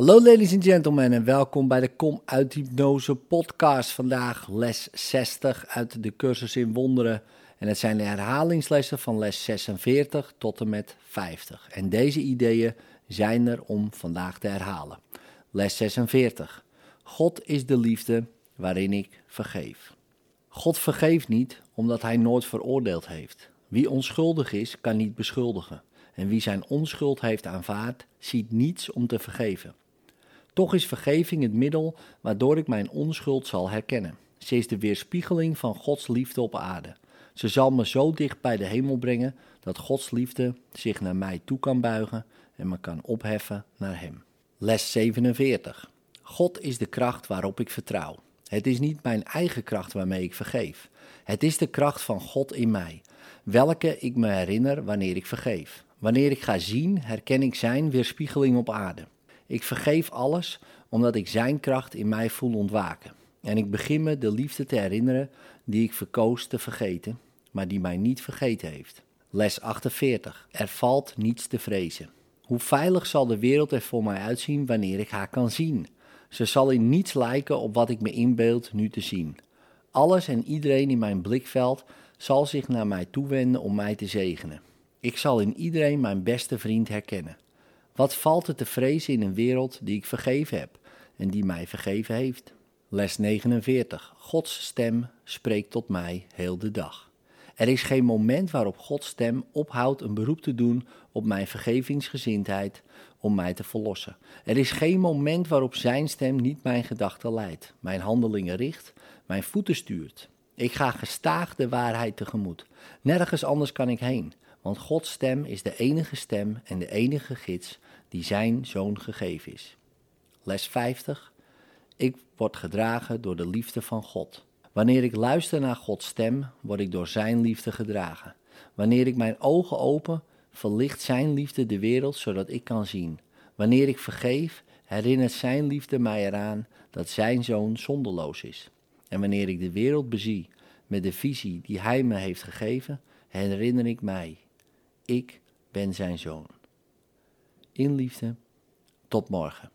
Hallo ladies and gentlemen en welkom bij de Kom uit Hypnose podcast. Vandaag les 60 uit de cursus in wonderen. En het zijn de herhalingslessen van les 46 tot en met 50. En deze ideeën zijn er om vandaag te herhalen. Les 46. God is de liefde waarin ik vergeef. God vergeeft niet omdat hij nooit veroordeeld heeft. Wie onschuldig is, kan niet beschuldigen. En wie zijn onschuld heeft aanvaard, ziet niets om te vergeven. Toch is vergeving het middel waardoor ik mijn onschuld zal herkennen. Ze is de weerspiegeling van Gods liefde op aarde. Ze zal me zo dicht bij de hemel brengen dat Gods liefde zich naar mij toe kan buigen en me kan opheffen naar Hem. Les 47. God is de kracht waarop ik vertrouw. Het is niet mijn eigen kracht waarmee ik vergeef. Het is de kracht van God in mij, welke ik me herinner wanneer ik vergeef. Wanneer ik ga zien, herken ik Zijn weerspiegeling op aarde. Ik vergeef alles omdat ik Zijn kracht in mij voel ontwaken. En ik begin me de liefde te herinneren die ik verkoos te vergeten, maar die mij niet vergeten heeft. Les 48. Er valt niets te vrezen. Hoe veilig zal de wereld er voor mij uitzien wanneer ik haar kan zien? Ze zal in niets lijken op wat ik me inbeeld nu te zien. Alles en iedereen in mijn blikveld zal zich naar mij toewenden om mij te zegenen. Ik zal in iedereen mijn beste vriend herkennen. Wat valt er te vrezen in een wereld die ik vergeven heb en die mij vergeven heeft? Les 49. Gods stem spreekt tot mij heel de dag. Er is geen moment waarop Gods stem ophoudt een beroep te doen op mijn vergevingsgezindheid om mij te verlossen. Er is geen moment waarop Zijn stem niet mijn gedachten leidt, mijn handelingen richt, mijn voeten stuurt. Ik ga gestaag de waarheid tegemoet. Nergens anders kan ik heen, want Gods stem is de enige stem en de enige gids die Zijn zoon gegeven is. Les 50. Ik word gedragen door de liefde van God. Wanneer ik luister naar Gods stem, word ik door Zijn liefde gedragen. Wanneer ik mijn ogen open, verlicht Zijn liefde de wereld zodat ik kan zien. Wanneer ik vergeef, herinnert Zijn liefde mij eraan dat Zijn zoon zonderloos is. En wanneer ik de wereld bezie met de visie die Hij me heeft gegeven, herinner ik mij, ik ben Zijn zoon. In liefde, tot morgen.